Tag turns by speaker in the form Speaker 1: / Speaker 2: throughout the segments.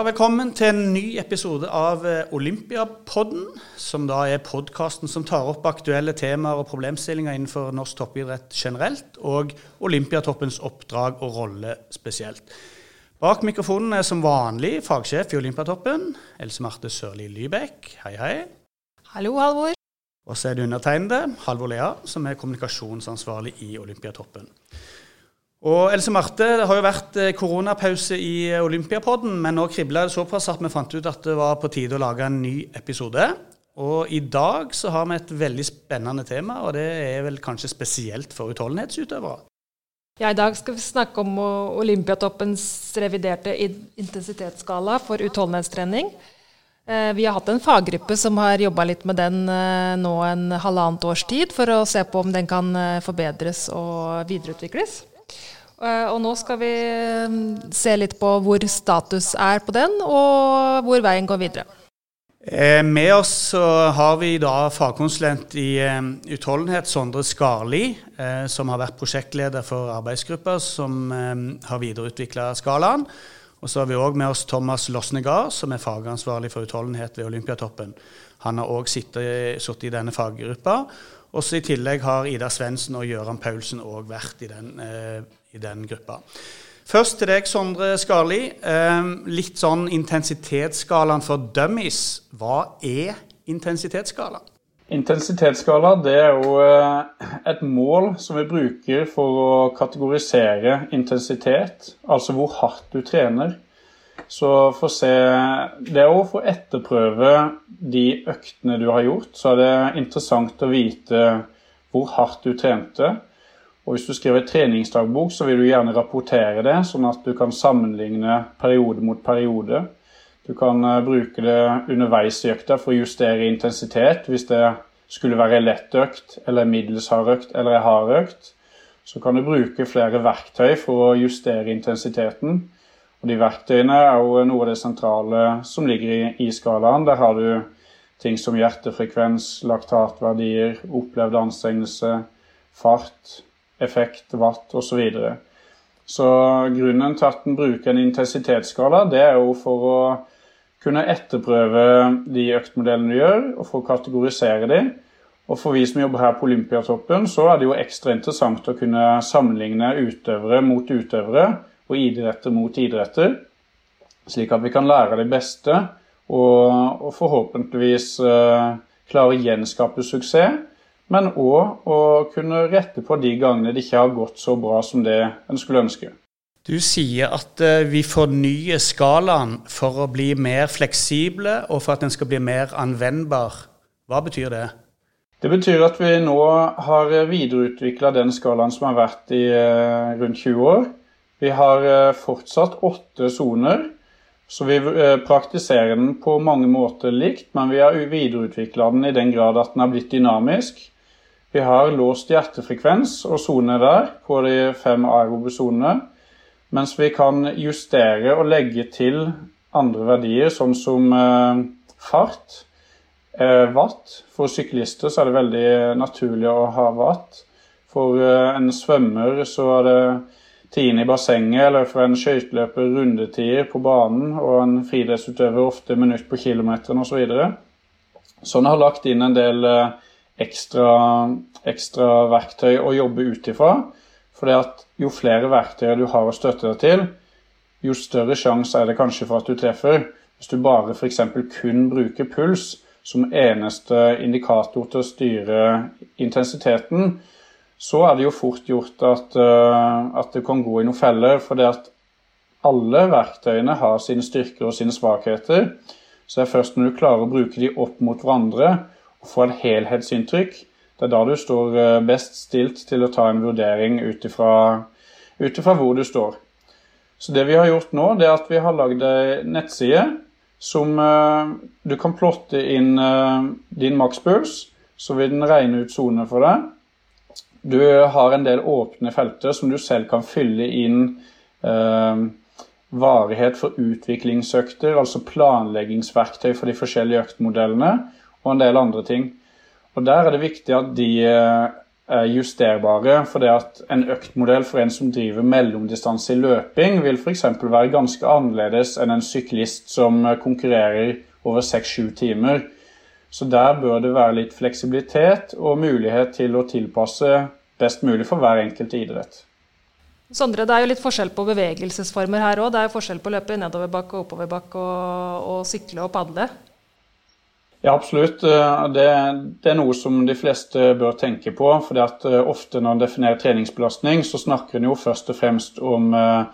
Speaker 1: Ja, velkommen til en ny episode av eh, Olympiapodden, som da er podkasten som tar opp aktuelle temaer og problemstillinger innenfor norsk toppidrett generelt, og Olympiatoppens oppdrag og rolle spesielt. Bak mikrofonen er som vanlig fagsjef i Olympiatoppen, Else Marte Sørli Lybekk. Hei, hei.
Speaker 2: Hallo, Halvor.
Speaker 1: Og så er det undertegnede, Halvor Lea, som er kommunikasjonsansvarlig i Olympiatoppen. Og Else Marte, det har jo vært eh, koronapause i eh, Olympiapodden, men nå kribla det såpass at vi fant ut at det var på tide å lage en ny episode. Og i dag så har vi et veldig spennende tema, og det er vel kanskje spesielt for utholdenhetsutøvere.
Speaker 2: Ja, I dag skal vi snakke om Olympiatoppens reviderte intensitetsskala for utholdenhetstrening. Eh, vi har hatt en faggruppe som har jobba litt med den nå en halvannet års tid, for å se på om den kan forbedres og videreutvikles. Eh, og nå skal vi mm, se litt på hvor status er på den, og hvor veien går videre.
Speaker 1: Eh, med oss har vi da fagkonsulent i eh, utholdenhet, Sondre Skarli, som har vært prosjektleder for arbeidsgruppa som har videreutvikla skalaen. Og så har vi òg med oss Thomas Losnegard, som er fagansvarlig for utholdenhet ved Olympiatoppen. Han har òg sittet i denne faggruppa. Også I tillegg har Ida Svendsen og Gøran Paulsen òg vært i den, eh, i den, gruppa. Først til deg, Sondre Skarli. Eh, litt sånn intensitetsskalaen for dummies. Hva er intensitetsskala?
Speaker 3: Intensitetsskala det er jo eh, et mål som vi bruker for å kategorisere intensitet, altså hvor hardt du trener. Så for å se Det er òg for å etterprøve de øktene du har gjort, så er det interessant å vite hvor hardt du trente. Og hvis du skriver treningsdagbok, så vil du gjerne rapportere det, sånn at du kan sammenligne periode mot periode. Du kan uh, bruke det underveis i økta for å justere intensitet. Hvis det skulle være lett økt, eller middels hard økt, eller hard økt, så kan du bruke flere verktøy for å justere intensiteten. Og De verktøyene er jo noe av det sentrale som ligger i, i skalaen. Der har du ting som hjertefrekvens, laktatverdier, opplevd anstrengelse, fart, effekt, watt osv. Så, så grunnen til at en bruker en intensitetsskala, det er jo for å kunne etterprøve de øktmodellene du gjør, og for å kategorisere de. Og for vi som jobber her på Olympiatoppen, så er det jo ekstra interessant å kunne sammenligne utøvere mot utøvere og idretter mot idretter, slik at vi kan lære det beste og, og forhåpentligvis uh, klare å gjenskape suksess. Men òg å kunne rette på de gangene det ikke har gått så bra som det en skulle ønske.
Speaker 1: Du sier at uh, vi fornyer skalaen for å bli mer fleksible og for at den skal bli mer anvendbar. Hva betyr det?
Speaker 3: Det betyr at vi nå har videreutvikla den skalaen som har vært i uh, rundt 20 år. Vi har eh, fortsatt åtte soner, så vi eh, praktiserer den på mange måter likt, men vi har videreutvikla den i den grad at den har blitt dynamisk. Vi har låst hjertefrekvens og sone der på de fem aerobe sonene, mens vi kan justere og legge til andre verdier, sånn som eh, fart, watt. For syklister så er det veldig naturlig å ha watt. For en svømmer så er det tidene i bassenget, eller for en skøyteløper rundetider på banen, og en friidrettsutøver ofte minutt på kilometeren osv. Så sånn har lagt inn en del eh, ekstra, ekstra verktøy å jobbe ut ifra. For jo flere verktøy du har å støtte deg til, jo større sjanse er det kanskje for at du treffer. Hvis du bare f.eks. kun bruker puls som eneste indikator til å styre intensiteten, så er det jo fort gjort at, uh, at det kan gå i noen feller. For det at alle verktøyene har sine styrker og sine svakheter. Så det er først når du klarer å bruke de opp mot hverandre få et helhetsinntrykk, det er da du står uh, best stilt til å ta en vurdering ut ifra hvor du står. Så det vi har gjort nå, det er at vi har lagd ei nettside som uh, du kan plotte inn din makspuls, så vil den regne ut soner for deg. Du har en del åpne felter som du selv kan fylle inn eh, varighet for utviklingsøkter, altså planleggingsverktøy for de forskjellige øktmodellene, og en del andre ting. Og Der er det viktig at de eh, er justerbare. For det at en øktmodell for en som driver mellomdistanse i løping, vil f.eks. være ganske annerledes enn en syklist som konkurrerer over 6-7 timer. Så der bør det være litt fleksibilitet og mulighet til å tilpasse best mulig for hver enkelt idrett.
Speaker 2: Sondre, det er jo litt forskjell på bevegelsesformer her òg. Det er jo forskjell på å løpe nedoverbakke og oppoverbakke og, og sykle og padle.
Speaker 3: Ja, absolutt. Eh, det, det, er noe som de fleste bør tenke på. for eh, Ofte når en definerer treningsbelastning, så snakker en jo først og fremst om uh,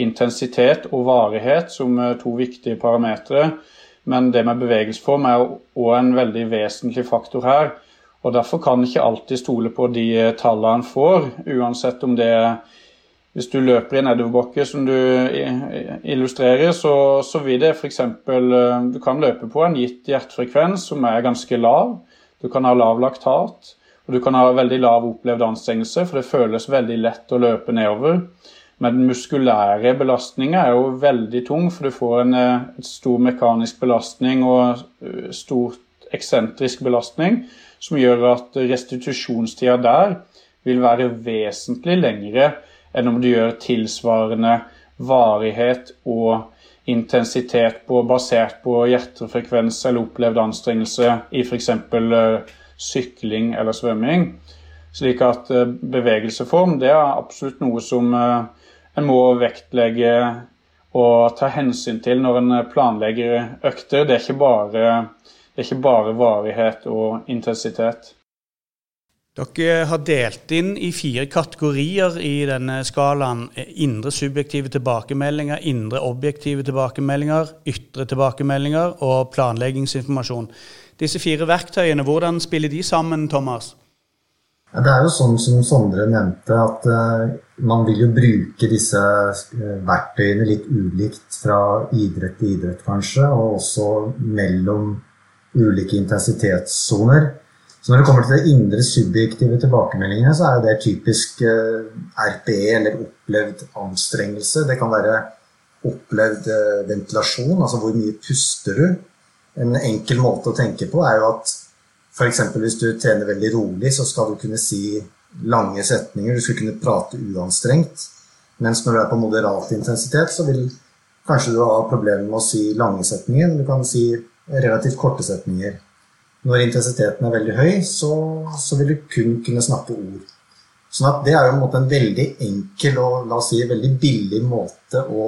Speaker 3: intensitet og varighet som to viktige parametere. Men det med bevegelsesform er òg en veldig vesentlig faktor her. og Derfor kan en ikke alltid stole på de tallene en får, uansett om det er hvis du løper i nedoverbakke som du illustrerer, så, så vil det f.eks. Eh, du kan løpe på en gitt hjertefrekvens som er ganske lav. Du kan ha lav laktat, og du kan ha veldig lav opplevd anstrengelse, for det føles veldig lett å løpe nedover. Men den muskulære belastninga er jo veldig tung, for du får en, en eh, stor mekanisk belastning og stort stor eksentrisk belastning, som gjør at restitusjonstida der vil være vesentlig lengre enn om du gjør tilsvarende varighet og intensitet på, basert på hjertefrekvens eller opplevd anstrengelse i f.eks. Eh, sykling eller svømming. Slik at uh, bevegelseform det er absolutt noe som uh, en må vektlegge og ta hensyn til når en planlegger økter. Det er ikke bare, det er ikke bare varighet og intensitet.
Speaker 1: Dere har delt inn i fire kategorier i denne skalaen. Indre subjektive tilbakemeldinger, indre objektive tilbakemeldinger, ytre tilbakemeldinger og planleggingsinformasjon. Disse fire verktøyene, hvordan spiller de sammen, Thomas?
Speaker 4: Ja, det er jo sånn som Sondre nevnte, at uh, man vil jo bruke disse uh, verktøyene litt ulikt fra idrett til idrett, kanskje, og også mellom ulike intensitetssoner. Så når det kommer til de indre subjektive tilbakemeldingene, så er det typisk eh, RPE, eller opplevd anstrengelse. Det kan være opplevd eh, ventilasjon, altså hvor mye puster du. En enkel måte å tenke på er jo at f.eks. hvis du trener veldig rolig, så skal du kunne si lange setninger. Du skal kunne prate uanstrengt. Mens når du er på moderat intensitet, så vil kanskje du ha problemer med å si lange setninger. Du kan si relativt korte setninger. Når intensiteten er veldig høy, så, så vil du kun kunne snakke ord. Sånn at det er jo en, måte, en veldig enkel og la oss si, veldig billig måte å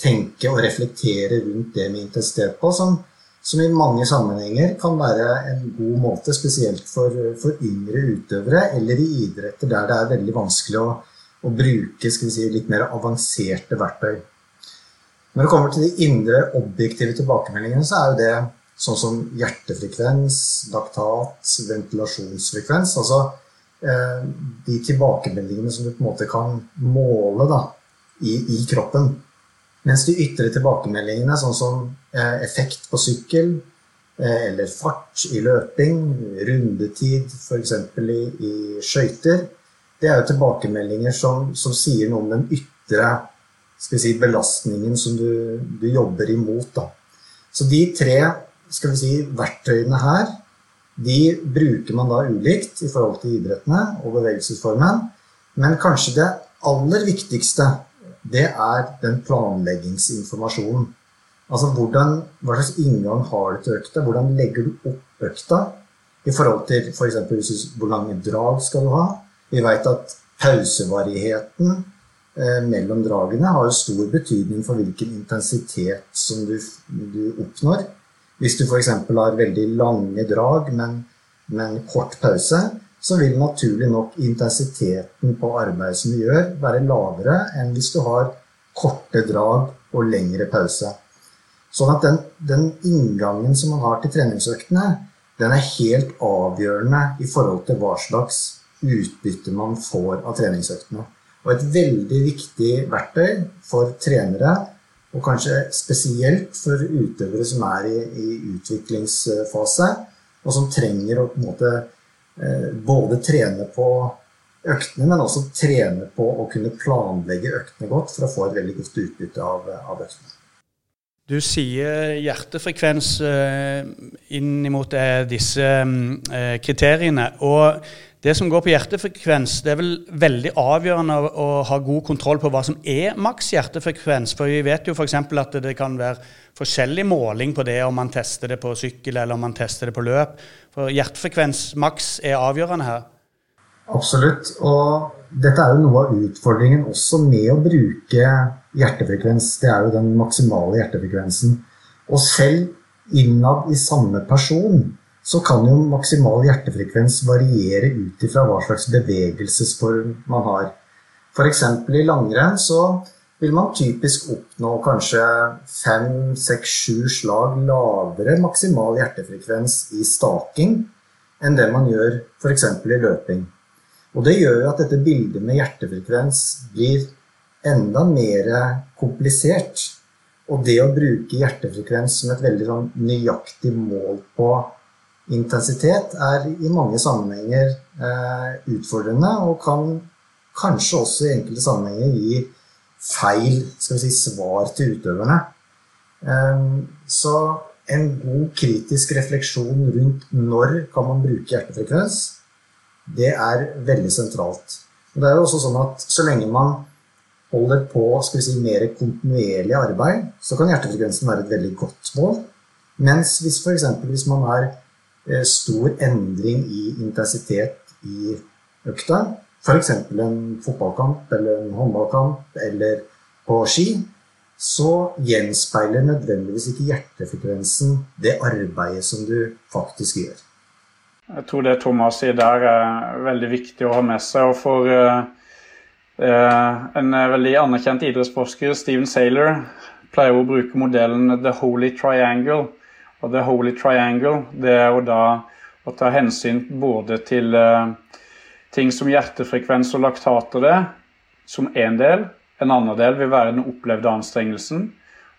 Speaker 4: tenke og reflektere rundt det med intensitet på, som, som i mange sammenhenger kan være en god måte, spesielt for, for yngre utøvere eller i idretter der det er veldig vanskelig å, å bruke si, litt mer avanserte verktøy. Når det kommer til de indre objektive tilbakemeldingene, så er jo det sånn som hjertefrekvens, laktat, ventilasjonsfrekvens. Altså eh, de tilbakemeldingene som du på en måte kan måle da, i, i, kroppen. Mens de ytre tilbakemeldingene, sånn som eh, effekt på sykkel, eh, eller fart i løping, rundetid f.eks. i, i skøyter, det er jo tilbakemeldinger som, som, sier noe om den ytre si, belastningen som du, du jobber imot. Da. Så de tre skal vi si, verktøyene her, de bruker man da ulikt i forhold til idrettene og bevegelsesformen. Men kanskje det aller viktigste, det er den planleggingsinformasjonen. Altså hvordan, hva slags inngang har du til økta? Hvordan legger du opp økta? I forhold til f.eks. Hvor lange drag skal du ha? Vi veit at pausevarigheten eh, mellom dragene har jo stor betydning for hvilken intensitet som du, du oppnår. Hvis du f.eks. har veldig lange drag, men med en kort pause, så vil naturlig nok intensiteten på arbeidet som du gjør, være lavere enn hvis du har korte drag og lengre pause. Sånn at den, den inngangen som man har til treningsøktene, den er helt avgjørende i forhold til hva slags utbytte man får av treningsøktene. Og et veldig viktig verktøy for trenere og kanskje spesielt for utøvere som er i, i utviklingsfase, og som trenger å på en måte eh, både trene på øktene, men også trene på å kunne planlegge øktene godt for å få et veldig godt utbytte av, av øktene.
Speaker 1: Du sier hjertefrekvens eh, inn mot eh, disse kriteriene. og Det som går på hjertefrekvens, det er vel veldig avgjørende å, å ha god kontroll på hva som er maks hjertefrekvens. For vi vet jo f.eks. at det kan være forskjellig måling på det om man tester det på sykkel eller om man tester det på løp. For hjertefrekvens maks er avgjørende her.
Speaker 4: Absolutt. Og dette er jo noe av utfordringen også med å bruke hjertefrekvens. Det er jo den maksimale hjertefrekvensen. Og selv innad i samme person så kan jo maksimal hjertefrekvens variere ut ifra hva slags bevegelsesform man har. F.eks. i langrenn så vil man typisk oppnå kanskje fem, seks, sju slag lavere maksimal hjertefrekvens i staking enn det man gjør f.eks. i løping. Og det gjør jo at dette bildet med hjertefrekvens blir enda mer komplisert. Og det å bruke hjertefrekvens som et veldig sånn nøyaktig mål på intensitet er i mange sammenhenger eh, utfordrende og kan kanskje også i enkelte sammenhenger gi feil si, svar til utøverne. Eh, så en god kritisk refleksjon rundt når kan man bruke hjertefrekvens, det er veldig sentralt. Og det er jo også sånn at Så lenge man holder på si, mer kontinuerlig arbeid, så kan hjertefrekvensen være et veldig godt mål. Mens hvis f.eks. hvis man er stor endring i intensitet i økta, f.eks. en fotballkamp eller en håndballkamp eller på ski, så gjenspeiler nødvendigvis ikke hjertefrekvensen det arbeidet som du faktisk gjør.
Speaker 3: Jeg tror det Thomas sier der er veldig viktig å ha med seg. og for uh, En veldig anerkjent idrettsforsker, Steven Saylor, pleier å bruke modellen The Holy Triangle og The Holy Triangle det er jo da å ta hensyn både til uh, ting som hjertefrekvens og laktater det, som én del. En annen del vil være den opplevde anstrengelsen.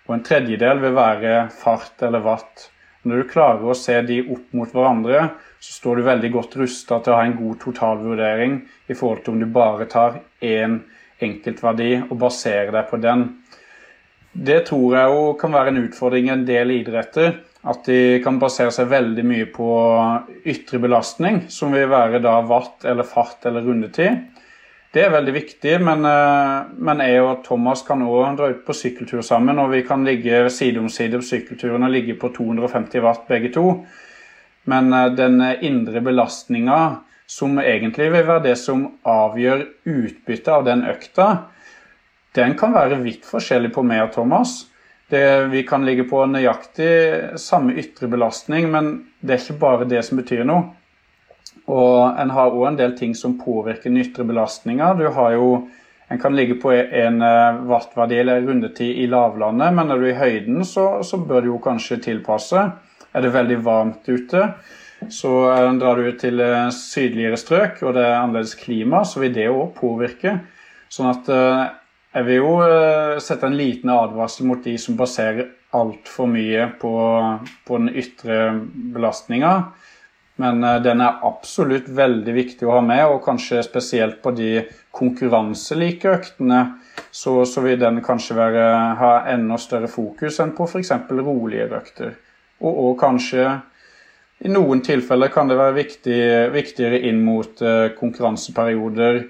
Speaker 3: Og en tredjedel vil være fart eller watt. Når du klarer å se de opp mot hverandre, så står du veldig godt rusta til å ha en god totalvurdering i forhold til om du bare tar én enkeltverdi og baserer deg på den. Det tror jeg jo kan være en utfordring i en del idretter. At de kan basere seg veldig mye på ytre belastning, som vil være da watt eller fart eller rundetid. Det er veldig viktig, men, eh, men jeg og Thomas kan òg dra ut på sykkeltur sammen. Og vi kan ligge side om side på sykkelturen og ligge på 250 watt begge to. Men eh, den indre belastninga, som egentlig vil være det som avgjør utbyttet av den økta, den kan være vidt forskjellig på meg og Thomas. Det, vi kan ligge på nøyaktig samme ytre belastning, men det er ikke bare det som betyr noe. Og en har òg en del ting som påvirker den ytre belastninga. Du har jo En kan ligge på en eh, wattverdi eller rundetid i lavlandet, men er du i høyden, så, så bør du jo kanskje tilpasse. Er det veldig varmt ute, så eh, drar du til eh, sydligere strøk, og det er annerledes klima, så vil det òg påvirke. Sånn at jeg vil jo uh, sette en liten advarsel mot de som baserer altfor mye på, på, den ytre belastninga. Men uh, den er absolutt veldig viktig å ha med, og kanskje spesielt på de konkurranselike øktene. Så, så vil den kanskje være, ha enda større fokus enn på f.eks. rolige økter. Og, og, kanskje i noen tilfeller kan det være viktig, viktigere inn mot uh, konkurranseperioder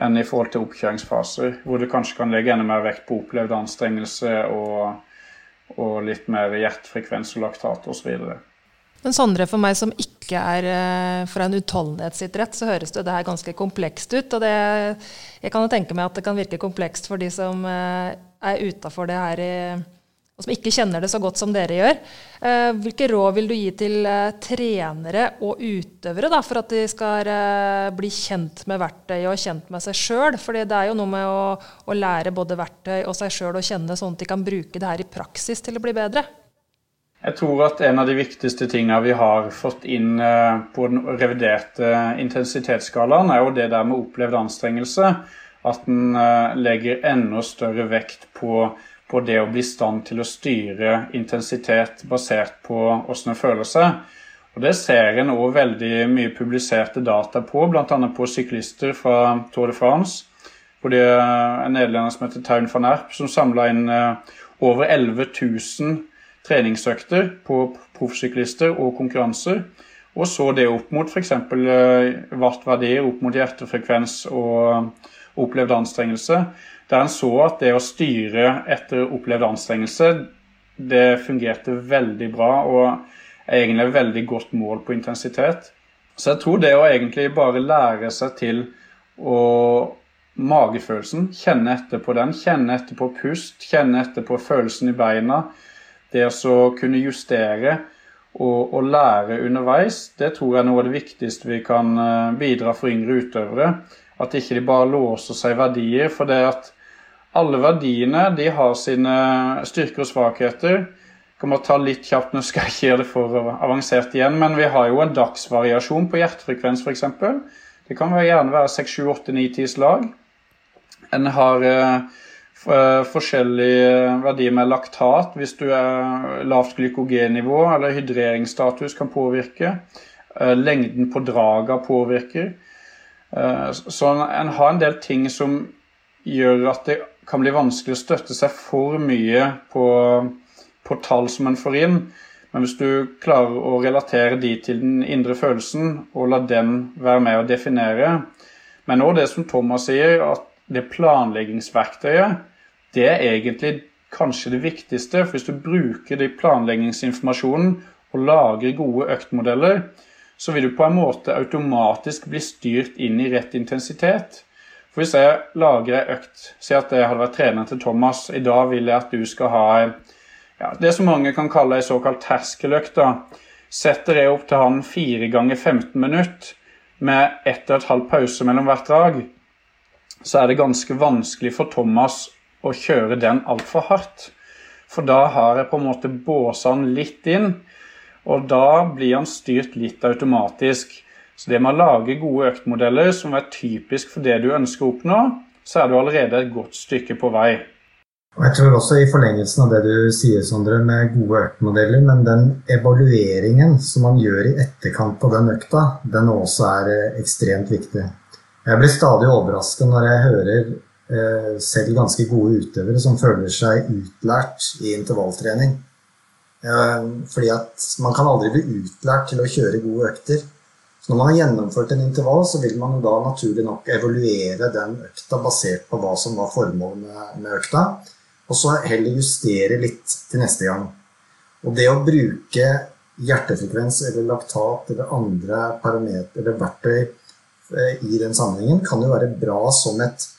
Speaker 3: enn i forhold til oppkjøringsfaser, hvor du kanskje kan legge enda mer vekt på opplevd anstrengelse og, og litt mer hjertefrekvens og laktat osv.
Speaker 2: Men Sondre, for meg som ikke er eh, fra en utholdenhetsidrett, så høres det, her ganske komplekst ut. Og det, jeg kan jo tenke meg at det kan virke komplekst for de som eh, er utafor det her i og som ikke kjenner det så godt som dere gjør. Eh, hvilke råd vil du gi til eh, trenere og utøvere da, for at de skal eh, bli kjent med verktøy og kjent med seg sjøl? For det er jo noe med å, å lære både verktøy og seg sjøl å kjenne, sånn at de kan bruke det her i praksis til å bli bedre.
Speaker 3: Jeg tror at en av de viktigste tingene vi har fått inn på den reviderte intensitetsskalaen, er jo det der med opplevd anstrengelse. At en legger enda større vekt på på det å bli i stand til å styre intensitet basert på hvordan en føler seg. Og Det ser en òg veldig mye publiserte data på, bl.a. på syklister fra Tour de France. Hvor det er en nederlender som heter Taun van Erp, som samla inn eh, over 11 000 treningsøkter på proffsyklister og konkurranser. Og så det opp mot f.eks. Wattverdier, opp mot hjertefrekvens og opplevd anstrengelse. Der en så at det å styre etter opplevd anstrengelse, det fungerte veldig bra og er egentlig et veldig godt mål på intensitet. Så jeg tror det å egentlig bare lære seg til å magefølelsen, kjenne etter på den, kjenne etter på pust, kjenne etter på følelsen i beina, det å kunne justere og, og, lære underveis, det tror jeg er noe av det viktigste vi kan eh, bidra for yngre utøvere. At ikke de bare låser seg verdier. For det at alle verdiene de har sine styrker og svakheter. Jeg kommer til å ta litt kjapt, nå skal jeg ikke gjøre det for avansert igjen, men vi har jo en dagsvariasjon på hjertefrekvens f.eks. Det kan gjerne være 6, 7, 8, 9, 10 slag. En har eh, forskjellige verdier med laktat hvis du er lavt glykogennivå, eller hydreringsstatus kan påvirke. Eh, lengden på draga påvirker. Eh, så en har en del ting som gjør at det kan bli vanskelig å støtte seg for mye på, på tall som en får inn. Men hvis du klarer å relatere de til den indre følelsen, og la den være med å definere Men òg det som Thomas sier, at det planleggingsverktøyet det er egentlig kanskje det viktigste. For hvis du bruker de planleggingsinformasjonen og lager gode øktmodeller, så vil du på en måte automatisk bli styrt inn i rett intensitet. For hvis jeg lager ei økt Si at jeg hadde vært treneren til Thomas. I dag vil jeg at du skal ha ja, det som mange kan kalle ei såkalt terskeløkt. Setter jeg opp til han fire ganger 15 minutter med ett og et halvt pause mellom hvert drag, så er det ganske vanskelig for Thomas å kjøre den altfor hardt. For da har jeg på en måte båsa han litt inn, og da blir han styrt litt automatisk. Så det med å lage gode øktmodeller som er typisk for det du ønsker å oppnå, så er du allerede et godt stykke på vei.
Speaker 4: Og jeg tror også i forlengelsen av det du sier, Sondre, med gode øktmodeller, men den evalueringen som man gjør i etterkant av den økta, den også er eh, ekstremt viktig. Jeg blir stadig overrasket når jeg hører Eh, selv ganske gode utøvere som føler seg utlært i intervalltrening. Eh, fordi at man kan aldri bli utlært til å kjøre gode økter. Når man har gjennomført en intervall, så vil man da naturlig nok evaluere den økta basert på hva som var formålet med, med økta, og så heller justere litt til neste gang. Og det å bruke hjertefrekvens eller laktat eller andre parameter eller verktøy eh, i den sammenhengen kan jo være bra som et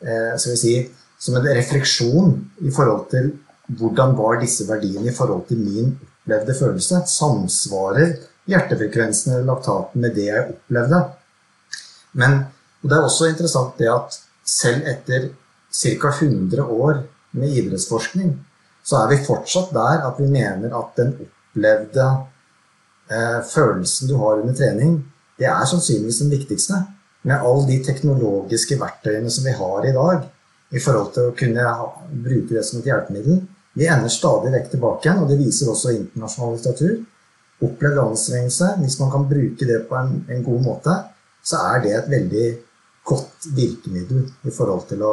Speaker 4: Eh, skal vi si, som en refleksjon i forhold til hvordan var disse verdiene i forhold til min opplevde følelse? Samsvarer hjertefrekvensen eller laktaten med det jeg opplevde? Men det er også interessant det at selv etter ca. 100 år med idrettsforskning, så er vi fortsatt der at vi mener at den opplevde eh, følelsen du har under trening, det er sannsynligvis den viktigste med alle de teknologiske verktøyene som vi har i dag, i forhold til å kunne ha, bruke det som et hjelpemiddel, vi ender stadig vekk tilbake igjen, og det viser også internasjonal litteratur. Opplevd anstrengelse, hvis man kan bruke det på en, en, god måte, så er det et veldig godt virkemiddel i forhold til å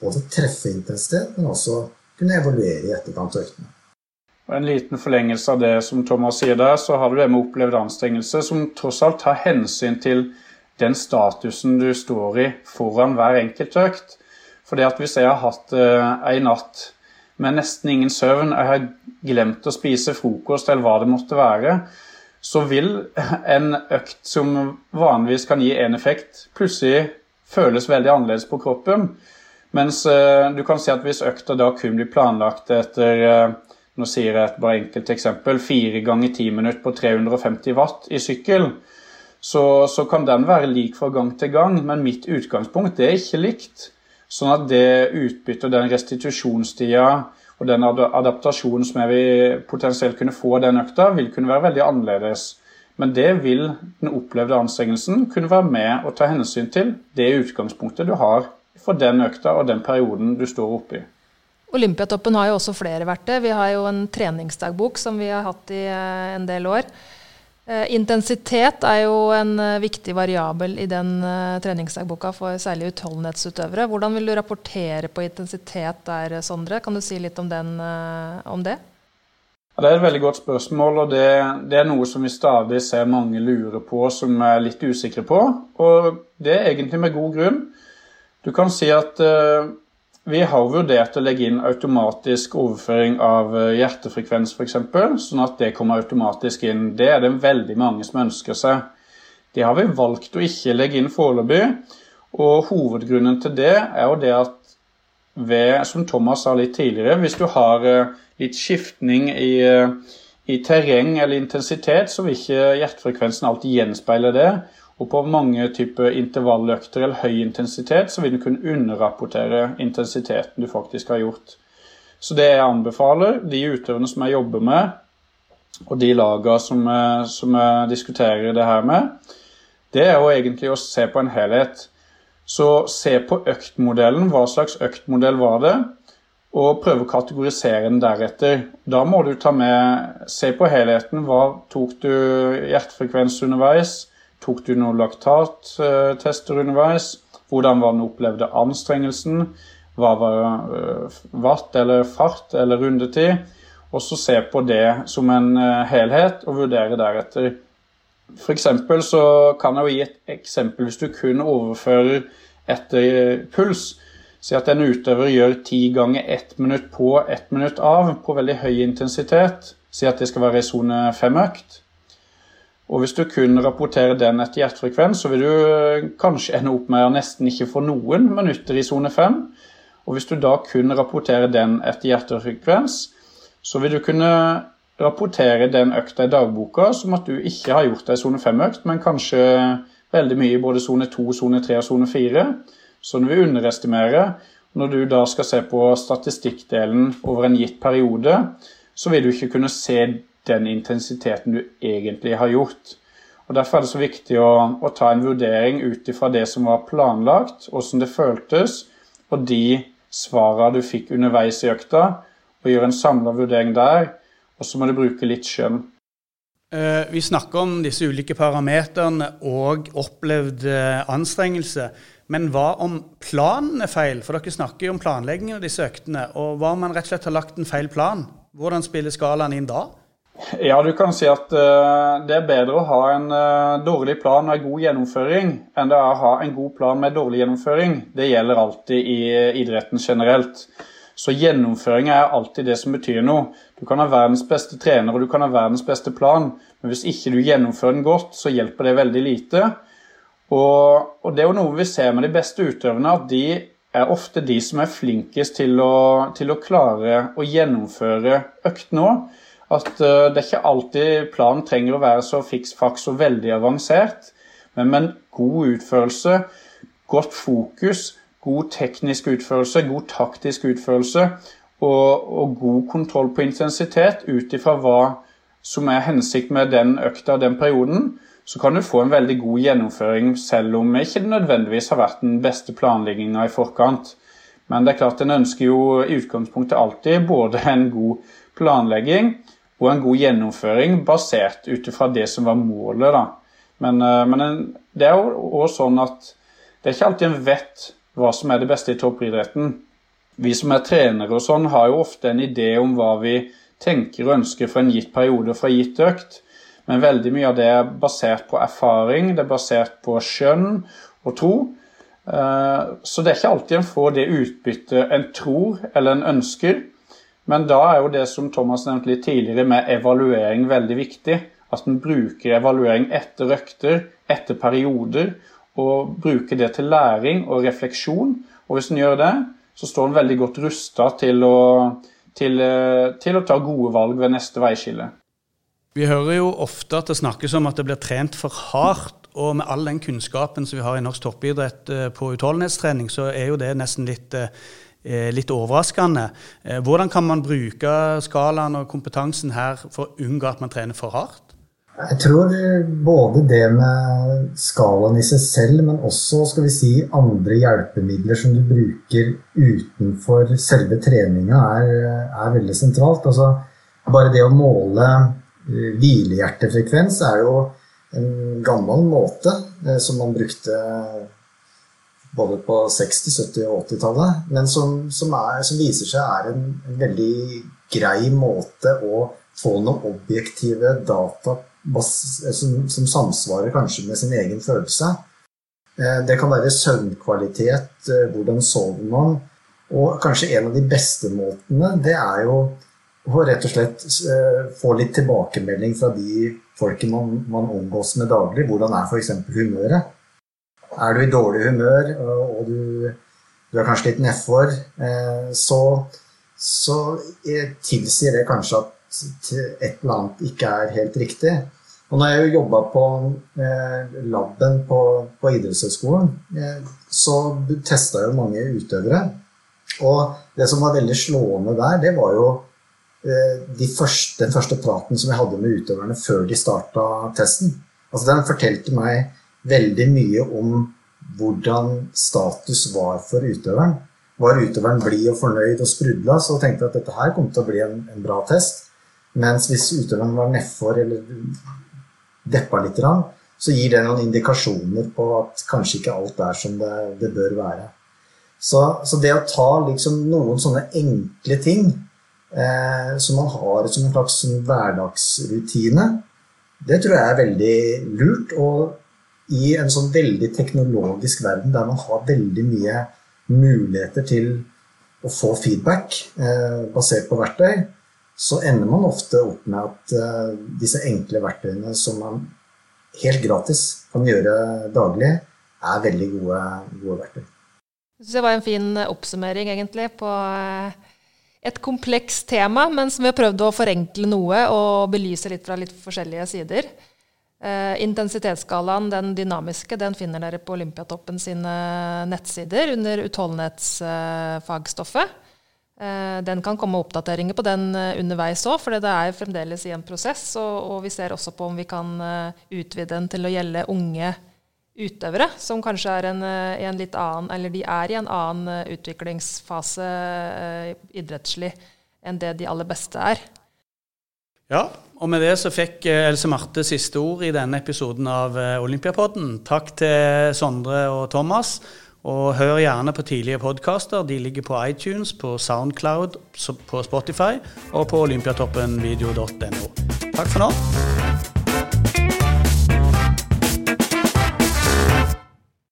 Speaker 4: både treffe intensitet, men også kunne evaluere i etterkant av øktene.
Speaker 3: En liten forlengelse av det som Thomas sier der, så har du det med opplevd anstrengelse, som tross alt tar hensyn til den statusen du står i foran hver enkelt økt. det at hvis jeg har hatt eh, natt med nesten ingen søvn, jeg har glemt å spise frokost eller hva det måtte være, så vil en økt som vanligvis kan gi én effekt, plutselig føles veldig annerledes på kroppen. Mens eh, du kan si at hvis økta da kun blir planlagt etter eh, nå sier jeg et bare enkelt eksempel, fire ganger ti minutter på 350 watt i sykkel, så, så, kan den være lik fra gang til gang, men mitt utgangspunkt er ikke likt. Sånn at det utbyttet, den restitusjonstida og den adaptasjonen som jeg vil potensielt kunne få av den økta, vil kunne være veldig annerledes. Men det vil den opplevde anstrengelsen kunne være med å ta hensyn til det utgangspunktet du har for den økta og den perioden du står oppi.
Speaker 2: Olympiatoppen har jo også flere verktøy. Vi har jo en treningsdagbok som vi har hatt i eh, en del år. Eh, intensitet er jo en eh, viktig variabel i den uh, treningsdagboka for særlig utholdenhetsutøvere. Hvordan vil du rapportere på intensitet der, Sondre? Kan du si litt om, den, om det?
Speaker 3: Ja, det er et veldig godt spørsmål, og det, det, er noe som vi stadig ser mange lurer på, som er litt usikre på. Og det er egentlig med god grunn. Du kan si at uh, vi har vurdert å legge inn automatisk overføring av eh, hjertefrekvens f.eks., sånn at det kommer automatisk inn. Det er det veldig mange som ønsker seg. Det har vi valgt å ikke legge inn foreløpig. Og hovedgrunnen til det er jo det at ved, som Thomas sa litt tidligere, hvis du har eh, litt skiftning i, eh, i terreng eller intensitet, så vil ikke hjertefrekvensen alltid gjenspeile det. Og på mange typer intervalløkter eller høy intensitet så vil du kunne underrapportere intensiteten du faktisk har gjort. Så det jeg anbefaler de utøverne som jeg jobber med, og de lagene som, som jeg diskuterer det her med, det er jo egentlig å se på en helhet. Så se på øktmodellen. Hva slags øktmodell var det? Og prøve å kategorisere den deretter. Da må du ta med Se på helheten. Hva tok du hjertefrekvens underveis? Tok du noen laktattester underveis? Hvordan var den opplevde anstrengelsen? Hva var vatt eller fart eller rundetid? Og så se på det som en øh, helhet og vurdere deretter. For så kan jeg jo gi et eksempel hvis du kun overfører etter øh, puls. Si at en utøver gjør ti ganger ett minutt på, ett minutt av på veldig høy intensitet. Si at det skal være i sone fem-økt. Og hvis du kun rapporterer den etter hjertefrekvens, så vil du eh, kanskje ende opp med å nesten ikke få noen minutter i sone 5. Og hvis du da kun rapporterer den etter hjertefrekvens, så vil du kunne rapportere den økta i dagboka som at du ikke har gjort ei sone 5-økt, men kanskje veldig mye i både sone 2, sone 3 og sone 4. du vil underestimere. Når du da skal se på statistikkdelen over en gitt periode, så vil du ikke kunne se den intensiteten du egentlig har gjort. Og Derfor er det så viktig å, å ta en vurdering ut ifra det som var planlagt, hvordan det føltes, og de svarene du fikk underveis i økta, og gjøre en samla vurdering der. Og så må du bruke litt skjønn.
Speaker 1: Eh, vi snakker om disse ulike parameterne og opplevd eh, anstrengelse. Men hva om planen er feil? For dere snakker jo om planleggingen av disse øktene. Og hva om man rett og slett har lagt en feil plan? Hvordan spiller skalaen inn da?
Speaker 3: Ja, du kan si at uh, det er bedre å ha en uh, dårlig plan med god gjennomføring enn det er å ha en god plan med dårlig gjennomføring. Det gjelder alltid i uh, idretten generelt. Så gjennomføring er alltid det som betyr noe. Du kan ha verdens beste trener og du kan ha verdens beste plan, men hvis ikke du gjennomfører den godt, så hjelper det veldig lite. Og, og det er jo noe vi ser med de beste utøverne, at de er ofte de som er flinkest til å, til å klare å gjennomføre øktene òg at uh, det er ikke alltid planen trenger å være så fiks faks og veldig avansert, men med en god utførelse, godt fokus, god teknisk utførelse, god taktisk utførelse og, og god kontroll på intensitet ut ifra hva som er hensikt med den økta den perioden, så kan du få en veldig god gjennomføring selv om det ikke nødvendigvis har vært den beste planlegginga i forkant. Men det er klart en ønsker jo i utgangspunktet alltid både en god planlegging og en god gjennomføring basert ut ifra det som var målet. Da. Men, eh, men en, det er jo også sånn at det er ikke alltid en vet hva som er det beste i toppidretten. Vi som er trenere og sånn, har jo ofte en idé om hva vi tenker og ønsker for en gitt periode og fra gitt økt. Men veldig mye av det er basert på erfaring, det er basert på skjønn og tro. Eh, så det er ikke alltid en får det utbyttet en tror eller en ønsker. Men da er jo det som Thomas nevnte litt tidligere, med evaluering veldig viktig. At en bruker evaluering etter økter, etter perioder, og bruker det til læring og refleksjon. Og hvis en gjør det, så står en veldig godt rusta til, til, eh, til, å ta gode valg ved neste veiskille.
Speaker 1: Vi hører jo ofte at det snakkes om at det blir trent for hardt. Og med all den kunnskapen som vi har i norsk toppidrett eh, på utholdenhetstrening, så er jo det nesten litt Eh, litt overraskende. Eh, hvordan kan man bruke skalaen og kompetansen her for å unngå at man trener for hardt?
Speaker 4: Jeg tror både det med skalaen i seg selv, men også skal vi si, andre hjelpemidler som du bruker utenfor selve treninga, er, er, veldig sentralt. Altså, bare det å måle eh, hvilehjertefrekvens er jo en gammel måte som man brukte både på 60-, 70- og 80-tallet, men som, som, som, viser seg er en, en, veldig grei måte å få noen objektive data som, som samsvarer kanskje med sin egen følelse. Eh, det kan være søvnkvalitet, eh, hvordan sover man. Og kanskje en av de beste måtene, det er jo å rett og slett eh, få litt tilbakemelding fra de folkene man, man omgås med daglig. Hvordan er f.eks. humøret? Er du i dårlig humør og du, du er kanskje litt nedfor, så, så tilsier det kanskje at et eller annet ikke er helt riktig. Og når jeg jobba på eh, laben på, på idrettshøyskolen, eh, så testa jo mange utøvere. Og det som var veldig slående der, det var jo eh, de første, den første praten som jeg hadde med utøverne før de starta testen. Altså Den fortalte meg veldig mye om hvordan status var for utøveren. Var utøveren blid og fornøyd og sprudla, så tenkte jeg at dette her kom til å bli en, en bra test. Mens hvis utøveren var nedfor eller deppa litt, så gir det noen indikasjoner på at kanskje ikke alt er som det, det bør være. Så, så, det å ta liksom noen sånne enkle ting eh, som man har som en slags hverdagsrutine, det tror jeg er veldig lurt. Og i en sånn veldig teknologisk verden der man har veldig mye muligheter til å få feedback eh, basert på verktøy, så ender man ofte opp med at eh, disse enkle verktøyene som man helt gratis kan gjøre daglig, er veldig gode, gode verktøy.
Speaker 2: Jeg syns det var en fin oppsummering egentlig på eh, et komplekst tema, men som vi har prøvd å forenkle noe og belyse litt fra litt forskjellige sider. Uh, intensitetsskalaen, den dynamiske, den finner dere på Olympiatoppen sine nettsider under utholdenhetsfagstoffet. Uh, den kan komme oppdateringer på den eh, underveis òg, for det er fremdeles i en prosess. Og, og, vi ser også på om vi kan utvide den til å gjelde unge utøvere, som kanskje er en, en litt annen, eller de er i en annen utviklingsfase idrettslig enn det de aller beste er.
Speaker 1: Ja, og med det så fikk Else Marte siste ord i denne episoden av Olympiapodden. Takk til Sondre og Thomas. Og hør gjerne på tidlige podkaster. De ligger på iTunes, på Soundcloud, på Spotify og på olympiatoppenvideo.no. Takk for nå.